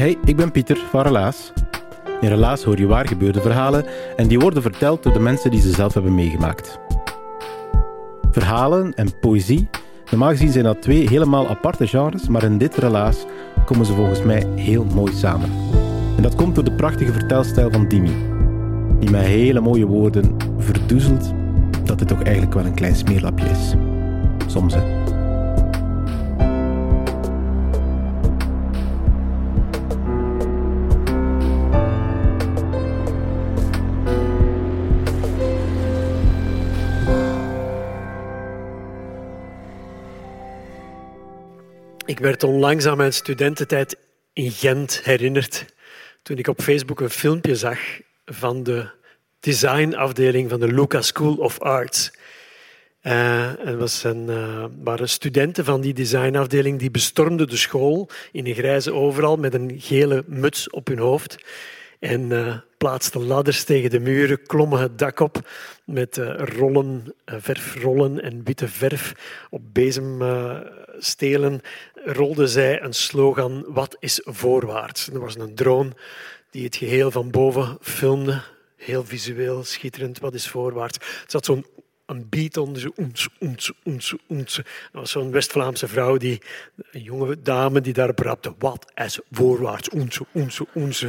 Hey, ik ben Pieter van Relaas. In Relaas hoor je waar gebeurde verhalen en die worden verteld door de mensen die ze zelf hebben meegemaakt. Verhalen en poëzie, normaal gezien zijn dat twee helemaal aparte genres, maar in dit Relaas komen ze volgens mij heel mooi samen. En dat komt door de prachtige vertelstijl van Dimi, die met hele mooie woorden verdoezelt dat dit toch eigenlijk wel een klein smeerlapje is. Soms. Werd onlangs aan mijn studententijd in Gent herinnerd toen ik op Facebook een filmpje zag van de designafdeling van de Lucas School of Arts. Uh, was een, uh, waren studenten van die designafdeling die bestormden de school in een grijze overal met een gele muts op hun hoofd. En uh, plaatsten ladders tegen de muren, klommen het dak op met rollen, verfrollen en witte verf op bezemstelen rolde zij een slogan, wat is voorwaarts? er was een drone die het geheel van boven filmde. Heel visueel, schitterend, wat is voorwaarts? Het zat zo'n een beat onder, zo oens, oens, oens, oens. Dat was zo'n West-Vlaamse vrouw, die, een jonge dame, die daarop rapte. Wat is voorwaarts? Oens, oens, oens.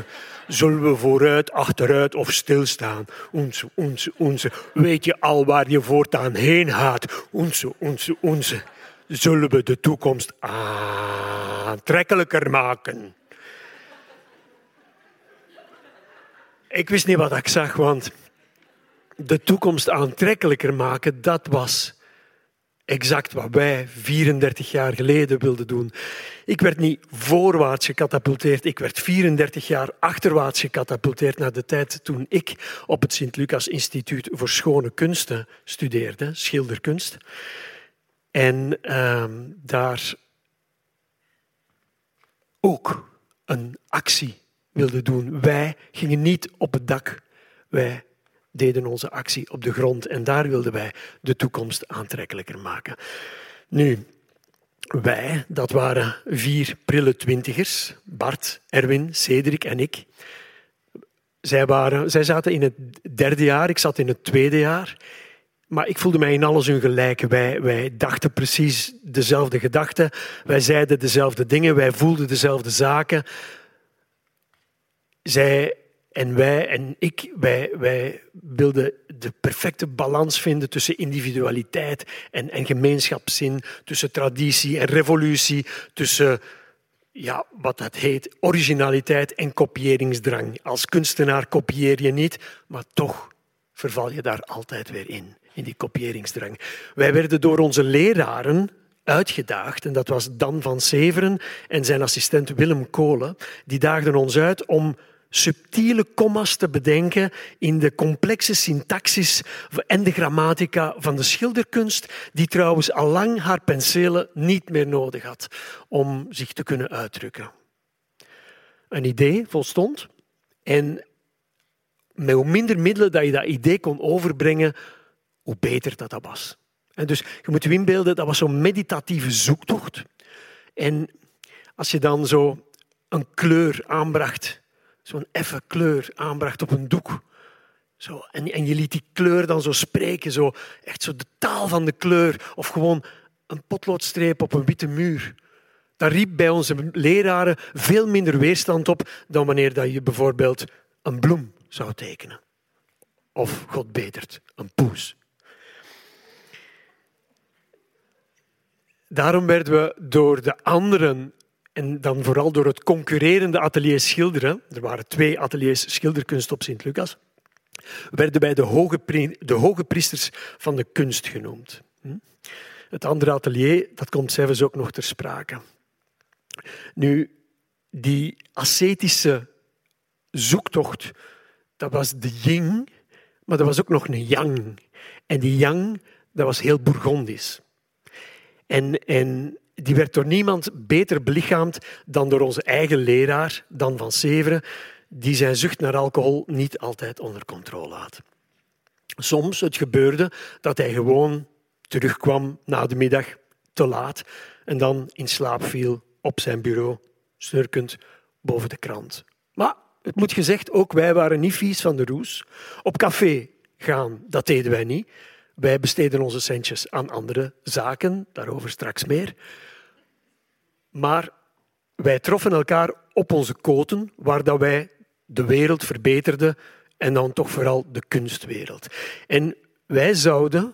Zullen we vooruit, achteruit of stilstaan? Oens, oens, oens. Weet je al waar je voortaan heen gaat? Oens, oens, oens zullen we de toekomst aantrekkelijker maken. Ik wist niet wat ik zag, want de toekomst aantrekkelijker maken, dat was exact wat wij 34 jaar geleden wilden doen. Ik werd niet voorwaarts gecatapulteerd, ik werd 34 jaar achterwaarts gecatapulteerd naar de tijd toen ik op het Sint-Lucas Instituut voor Schone Kunsten studeerde, schilderkunst. En ehm, daar ook een actie wilden doen. Wij gingen niet op het dak. Wij deden onze actie op de grond. En daar wilden wij de toekomst aantrekkelijker maken. Nu, wij, dat waren vier prille twintigers. Bart, Erwin, Cedric en ik. Zij, waren, zij zaten in het derde jaar, ik zat in het tweede jaar. Maar ik voelde mij in alles hun gelijk. Wij, wij dachten precies dezelfde gedachten. Wij zeiden dezelfde dingen. Wij voelden dezelfde zaken. Zij en wij en ik, wij, wij wilden de perfecte balans vinden tussen individualiteit en, en gemeenschapszin, tussen traditie en revolutie, tussen ja, wat dat heet originaliteit en kopiëringsdrang. Als kunstenaar kopieer je niet, maar toch verval je daar altijd weer in in die kopiëringsdrang. Wij werden door onze leraren uitgedaagd, en dat was Dan van Severen en zijn assistent Willem Kolen, die daagden ons uit om subtiele commas te bedenken in de complexe syntaxis en de grammatica van de schilderkunst, die trouwens al lang haar penselen niet meer nodig had om zich te kunnen uitdrukken. Een idee volstond en met hoe minder middelen dat je dat idee kon overbrengen, hoe beter dat, dat was. En dus je moet je inbeelden, dat was zo'n meditatieve zoektocht. En als je dan zo een kleur aanbracht, zo'n effe kleur aanbracht op een doek, zo, en, en je liet die kleur dan zo spreken, zo, echt zo de taal van de kleur, of gewoon een potloodstreep op een witte muur. Dat riep bij onze leraren veel minder weerstand op dan wanneer dat je bijvoorbeeld een bloem zou tekenen. Of, God betert, een poes. daarom werden we door de anderen en dan vooral door het concurrerende atelier schilderen, er waren twee ateliers schilderkunst op Sint-Lucas, werden wij de hoge, de hoge priesters van de kunst genoemd. Hm? Het andere atelier, dat komt zelfs ook nog ter sprake. Nu, die ascetische zoektocht, dat was de yin, maar dat was ook nog een yang. En die yang, dat was heel Bourgondisch. En, en die werd door niemand beter belichaamd dan door onze eigen leraar, Dan van Severen, die zijn zucht naar alcohol niet altijd onder controle had. Soms het gebeurde dat hij gewoon terugkwam na de middag te laat en dan in slaap viel op zijn bureau, snurkend boven de krant. Maar het moet gezegd, ook wij waren niet vies van de roes. Op café gaan, dat deden wij niet. Wij besteden onze centjes aan andere zaken, daarover straks meer. Maar wij troffen elkaar op onze koten, waar dat wij de wereld verbeterden en dan toch vooral de kunstwereld. En wij zouden,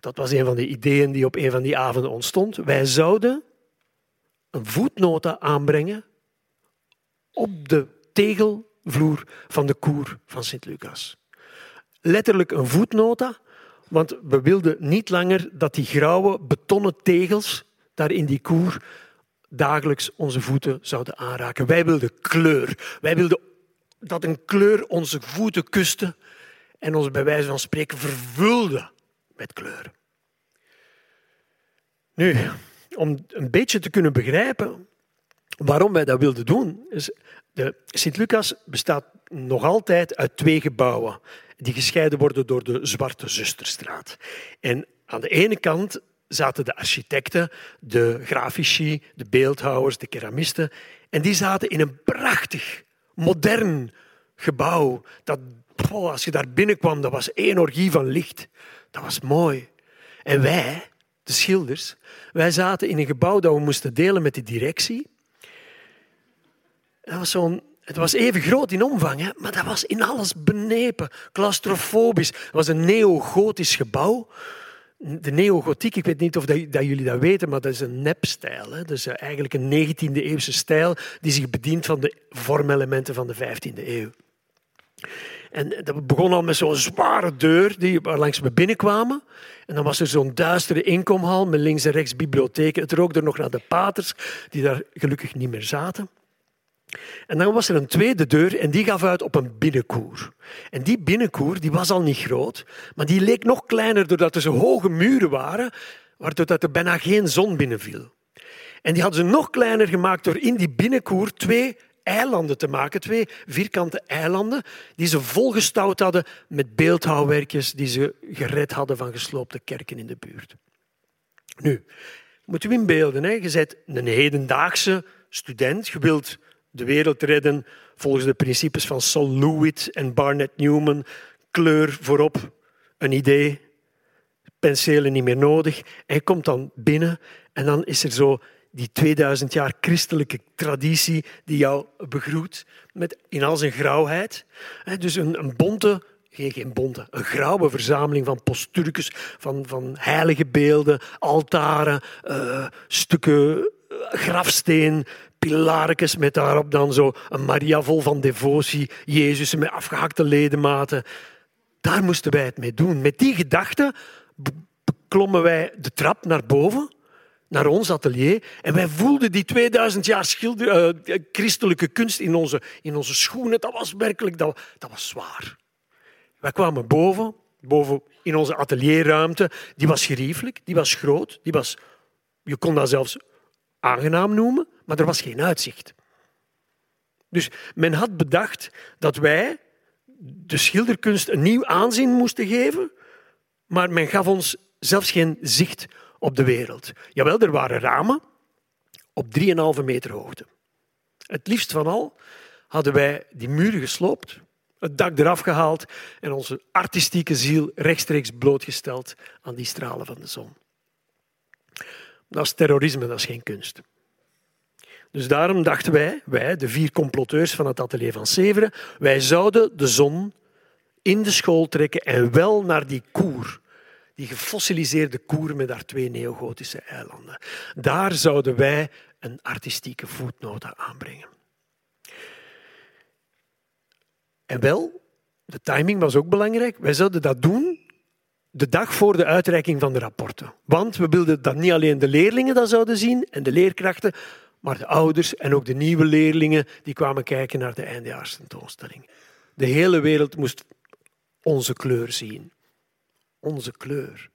dat was een van de ideeën die op een van die avonden ontstond, wij zouden een voetnota aanbrengen op de tegelvloer van de koer van Sint-Lucas. Letterlijk een voetnota, want we wilden niet langer dat die grauwe betonnen tegels daar in die koer dagelijks onze voeten zouden aanraken. Wij wilden kleur. Wij wilden dat een kleur onze voeten kuste en ons bij wijze van spreken vervulde met kleur. Nu, om een beetje te kunnen begrijpen waarom wij dat wilden doen, is de Sint-Lucas bestaat nog altijd uit twee gebouwen die gescheiden worden door de Zwarte Zusterstraat. En aan de ene kant zaten de architecten, de grafici, de beeldhouwers, de keramisten. En die zaten in een prachtig, modern gebouw. Dat, als je daar binnenkwam, dat was één orgie van licht. Dat was mooi. En wij, de schilders, wij zaten in een gebouw dat we moesten delen met de directie. Dat was zo'n het was even groot in omvang, hè, maar dat was in alles benepen, claustrofobisch. Het was een neogotisch gebouw. De neogotiek, ik weet niet of dat, dat, jullie dat weten, maar dat is een nepstijl. Hè. Dat is eigenlijk een 19e-eeuwse stijl die zich bedient van de vormelementen van de 15e eeuw. En dat begon al met zo'n zware deur die, langs we binnenkwamen. En dan was er zo'n duistere inkomhal met links en rechts bibliotheken. Het rook er nog naar de paters, die daar gelukkig niet meer zaten. En dan was er een tweede deur en die gaf uit op een binnenkoer. En die binnenkoer die was al niet groot, maar die leek nog kleiner doordat er zo hoge muren waren, waardoor er bijna geen zon binnenviel. En die hadden ze nog kleiner gemaakt door in die binnenkoer twee eilanden te maken, twee vierkante eilanden, die ze volgestouwd hadden met beeldhouwwerkjes die ze gered hadden van gesloopte kerken in de buurt. Nu, moet u inbeelden, hè? je bent een hedendaagse student, je wilt de wereld redden volgens de principes van Sol Lewitt en Barnett Newman. Kleur voorop, een idee, penselen niet meer nodig. Hij komt dan binnen en dan is er zo die 2000 jaar christelijke traditie die jou begroet met in al zijn grauwheid. Dus een, een bonte, geen, bonte, een grauwe verzameling van posturkes, van, van heilige beelden, altaren, uh, stukken grafsteen, pilaartjes met daarop dan zo een Maria vol van devotie, Jezus met afgehakte ledematen. Daar moesten wij het mee doen. Met die gedachte klommen wij de trap naar boven, naar ons atelier, en wij voelden die 2000 jaar uh, christelijke kunst in onze, in onze schoenen. Dat was werkelijk dat, dat was zwaar. Wij kwamen boven, boven in onze atelierruimte. Die was geriefelijk, die was groot, die was, je kon dat zelfs aangenaam noemen, maar er was geen uitzicht. Dus men had bedacht dat wij de schilderkunst een nieuw aanzien moesten geven, maar men gaf ons zelfs geen zicht op de wereld. Jawel, er waren ramen op 3,5 meter hoogte. Het liefst van al hadden wij die muren gesloopt, het dak eraf gehaald en onze artistieke ziel rechtstreeks blootgesteld aan die stralen van de zon. Dat is terrorisme, dat is geen kunst. Dus daarom dachten wij, wij, de vier comploteurs van het atelier van Severen, wij zouden de zon in de school trekken en wel naar die koer. die gefossiliseerde koer met haar twee neogotische eilanden. Daar zouden wij een artistieke voetnote aanbrengen. En wel, de timing was ook belangrijk. Wij zouden dat doen de dag voor de uitreiking van de rapporten. Want we wilden dat niet alleen de leerlingen dat zouden zien en de leerkrachten, maar de ouders en ook de nieuwe leerlingen die kwamen kijken naar de eindejaarstentoonstelling. De hele wereld moest onze kleur zien. Onze kleur.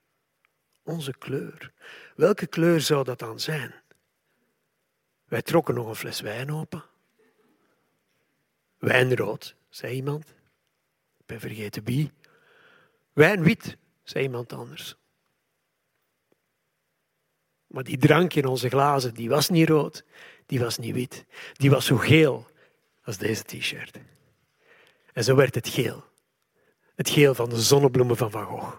Onze kleur. Welke kleur zou dat dan zijn? Wij trokken nog een fles wijn open. Wijnrood, zei iemand. Ik ben vergeten wie. Wijnwit, zei iemand anders. Maar die drank in onze glazen, die was niet rood, die was niet wit. Die was zo geel als deze t-shirt. En zo werd het geel. Het geel van de zonnebloemen van Van Gogh.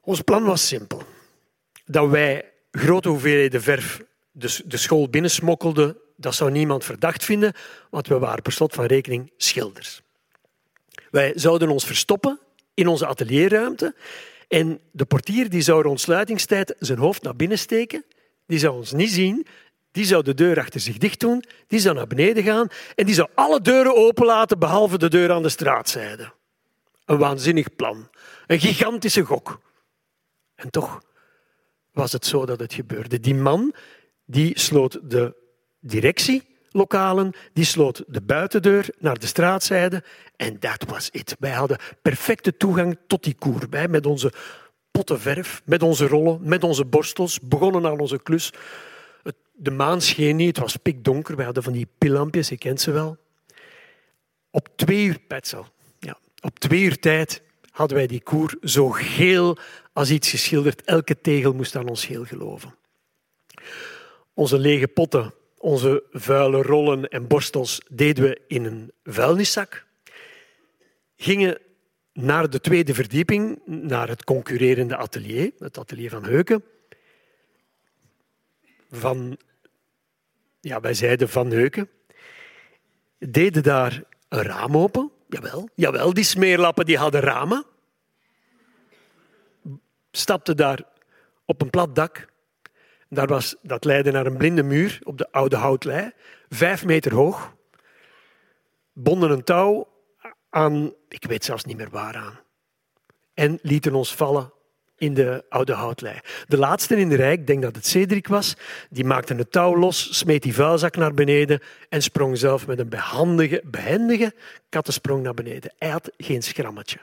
Ons plan was simpel. Dat wij grote hoeveelheden verf de school binnensmokkelden, dat zou niemand verdacht vinden, want we waren per slot van rekening schilders. Wij zouden ons verstoppen in onze atelierruimte en de portier die zou rond sluitingstijd zijn hoofd naar binnen steken, die zou ons niet zien, die zou de deur achter zich dicht doen, die zou naar beneden gaan en die zou alle deuren openlaten behalve de deur aan de straatzijde. Een waanzinnig plan, een gigantische gok. En toch was het zo dat het gebeurde. Die man die sloot de directielokalen, die sloot de buitendeur naar de straatzijde en dat was het. Wij hadden perfecte toegang tot die koer. Wij met onze potten verf, met onze rollen, met onze borstels, begonnen aan onze klus. De maan scheen niet, het was pikdonker. Wij hadden van die pillampjes, je kent ze wel. Op twee uur, Petzel, ja, op twee uur tijd hadden wij die koer zo geel als iets geschilderd. Elke tegel moest aan ons geel geloven. Onze lege potten, onze vuile rollen en borstels deden we in een vuilniszak. Gingen naar de tweede verdieping, naar het concurrerende atelier, het atelier van Heuken. Van, ja, wij zeiden van Heuken. Deden daar een raam open. Jawel, jawel, die smeerlappen die hadden ramen. Stapten daar op een plat dak daar was, dat leidde naar een blinde muur op de oude houtlei, vijf meter hoog. Bonden een touw aan, ik weet zelfs niet meer waaraan. En lieten ons vallen in de oude houtlei. De laatste in de rij, ik denk dat het Cedric was, die maakte het touw los, smeet die vuilzak naar beneden en sprong zelf met een behendige kattensprong naar beneden. Hij had geen schrammetje.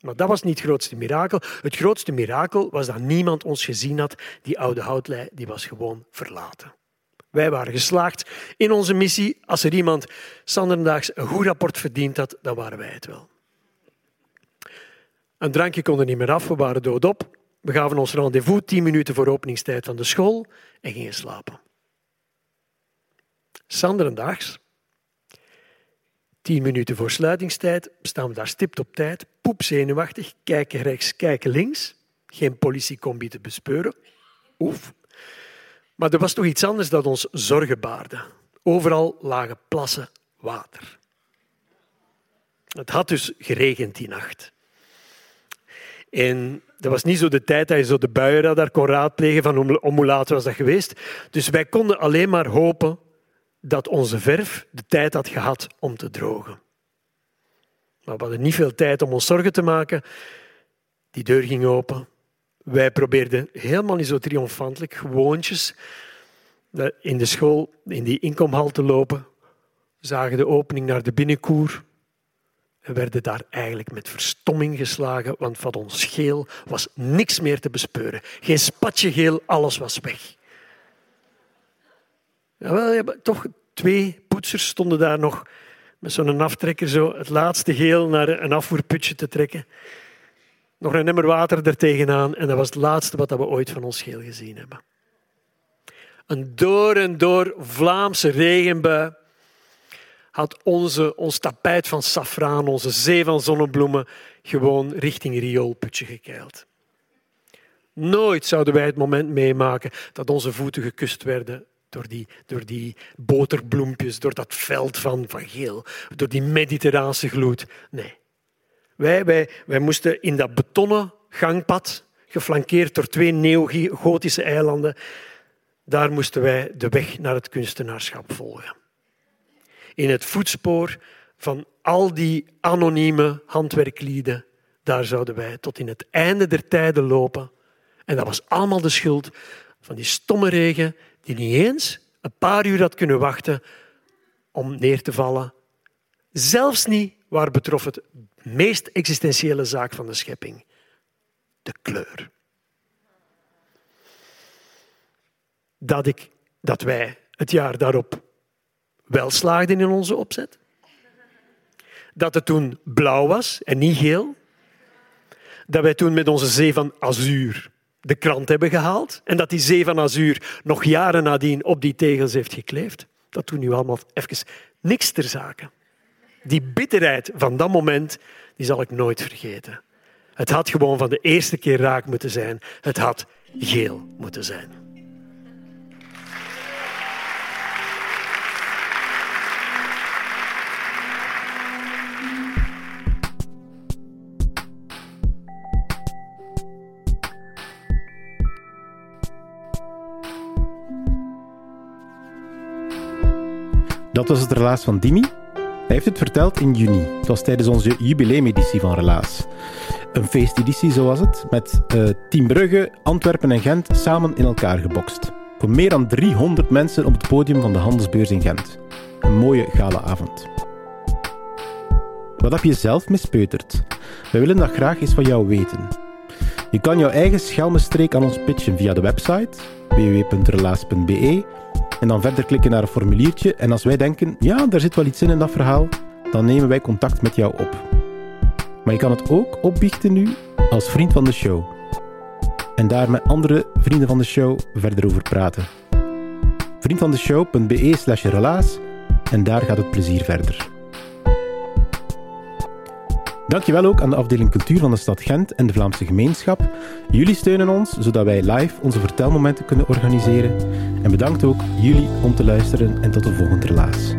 Maar dat was niet het grootste mirakel. Het grootste mirakel was dat niemand ons gezien had. Die oude houtlei die was gewoon verlaten. Wij waren geslaagd in onze missie. Als er iemand zanderdaags een goed rapport verdiend had, dan waren wij het wel. Een drankje kon er niet meer af, we waren doodop. We gaven ons rendezvous tien minuten voor openingstijd van de school en gingen slapen. Sanderendaags Tien minuten voor sluitingstijd staan we daar stipt op tijd, poepzenuwachtig, kijken rechts, kijken links. Geen politiecombi te bespeuren. Oef. Maar er was toch iets anders dat ons zorgen baarde. Overal lagen plassen water. Het had dus geregend die nacht. En dat was niet zo de tijd dat je zo de buienradar kon raadplegen van om hoe laat was dat geweest. Dus wij konden alleen maar hopen dat onze verf de tijd had gehad om te drogen. Maar we hadden niet veel tijd om ons zorgen te maken. Die deur ging open. Wij probeerden helemaal niet zo triomfantelijk, gewoontjes, in de school, in die inkomhal te lopen. Zagen de opening naar de binnenkoer. En werden daar eigenlijk met verstomming geslagen, want van ons geel was niks meer te bespeuren. Geen spatje geel, alles was weg. Jawel, ja, toch twee poetsers stonden daar nog met zo'n aftrekker zo het laatste geel naar een afvoerputje te trekken. Nog een emmer water er tegenaan en dat was het laatste wat we ooit van ons geel gezien hebben. Een door en door Vlaamse regenbui had onze, ons tapijt van safraan, onze zee van zonnebloemen, gewoon richting rioolputje gekeild. Nooit zouden wij het moment meemaken dat onze voeten gekust werden door die, door die boterbloempjes, door dat veld van, van geel, door die mediterraanse gloed. Nee, Wij, wij, wij moesten in dat betonnen gangpad, geflankeerd door twee neogotische eilanden, daar moesten wij de weg naar het kunstenaarschap volgen. In het voetspoor van al die anonieme handwerklieden, daar zouden wij tot in het einde der tijden lopen. En dat was allemaal de schuld van die stomme regen die niet eens een paar uur had kunnen wachten om neer te vallen. Zelfs niet waar betrof het meest existentiële zaak van de schepping, de kleur. Dat, ik, dat wij het jaar daarop wel slaagden in onze opzet. Dat het toen blauw was en niet geel. Dat wij toen met onze zee van azuur de krant hebben gehaald en dat die zee van azuur nog jaren nadien op die tegels heeft gekleefd. Dat doen nu allemaal even niks ter zake. Die bitterheid van dat moment, die zal ik nooit vergeten. Het had gewoon van de eerste keer raak moeten zijn. Het had geel moeten zijn. Dat was het relaas van Dimi. Hij heeft het verteld in juni. Het was tijdens onze jubileumeditie van Relaas. Een feesteditie, zo was het, met uh, Team Brugge, Antwerpen en Gent samen in elkaar gebokst. Voor meer dan 300 mensen op het podium van de Handelsbeurs in Gent. Een mooie galaavond. Wat heb je zelf mispeuterd? Wij willen dat graag eens van jou weten. Je kan jouw eigen schelmenstreek aan ons pitchen via de website www.relaas.be en dan verder klikken naar een formuliertje. En als wij denken, ja, daar zit wel iets in in dat verhaal, dan nemen wij contact met jou op. Maar je kan het ook opbiechten nu als vriend van de show. En daar met andere vrienden van de show verder over praten. Vriendvandeshow.be slash relaas en daar gaat het plezier verder. Dankjewel ook aan de afdeling cultuur van de stad Gent en de Vlaamse gemeenschap. Jullie steunen ons, zodat wij live onze vertelmomenten kunnen organiseren. En bedankt ook jullie om te luisteren en tot de volgende relaas.